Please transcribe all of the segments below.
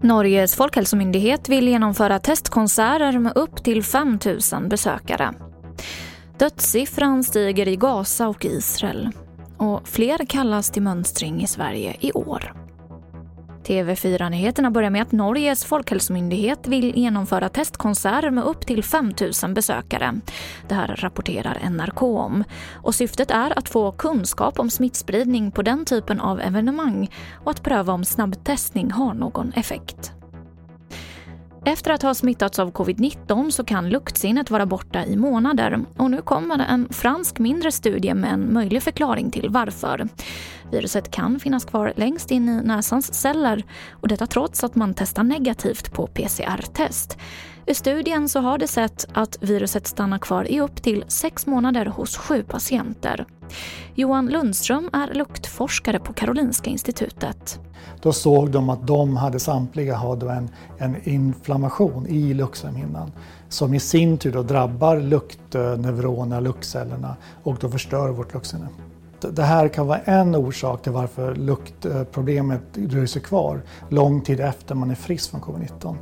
Norges folkhälsomyndighet vill genomföra testkonserter med upp till 5 000 besökare. Dödssiffran stiger i Gaza och Israel och fler kallas till mönstring i Sverige i år. TV4-nyheterna börjar med att Norges folkhälsomyndighet vill genomföra testkonserter med upp till 5 000 besökare. Det här rapporterar NRK om. Och syftet är att få kunskap om smittspridning på den typen av evenemang och att pröva om snabbtestning har någon effekt. Efter att ha smittats av covid-19 så kan luktsinnet vara borta i månader och nu kommer en fransk mindre studie med en möjlig förklaring till varför. Viruset kan finnas kvar längst in i näsans celler och detta trots att man testar negativt på PCR-test. I studien så har det sett att viruset stannar kvar i upp till sex månader hos sju patienter. Johan Lundström är luktforskare på Karolinska institutet. Då såg de att de hade samtliga hade en, en inflammation i luktslemhinnan som i sin tur då drabbar luktneuronerna, luktcellerna och då förstör vårt luktsinne. Det här kan vara en orsak till varför luktproblemet dröjer sig kvar lång tid efter man är frisk från covid-19.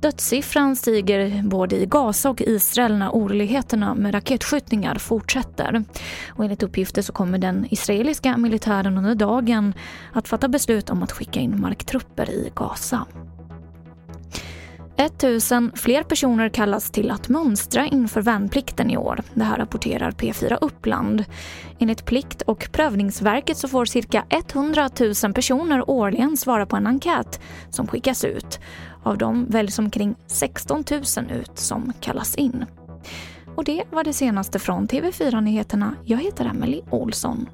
Dödssiffran stiger både i Gaza och Israel när oroligheterna med raketskjutningar fortsätter. Och enligt uppgifter så kommer den israeliska militären under dagen att fatta beslut om att skicka in marktrupper i Gaza. 1000 fler personer kallas till att mönstra inför värnplikten i år. Det här rapporterar P4 Uppland. Enligt Plikt och prövningsverket så får cirka 100 000 personer årligen svara på en enkät som skickas ut. Av dem väljs omkring 16 000 ut som kallas in. Och det var det senaste från TV4 Nyheterna. Jag heter Emily Olsson.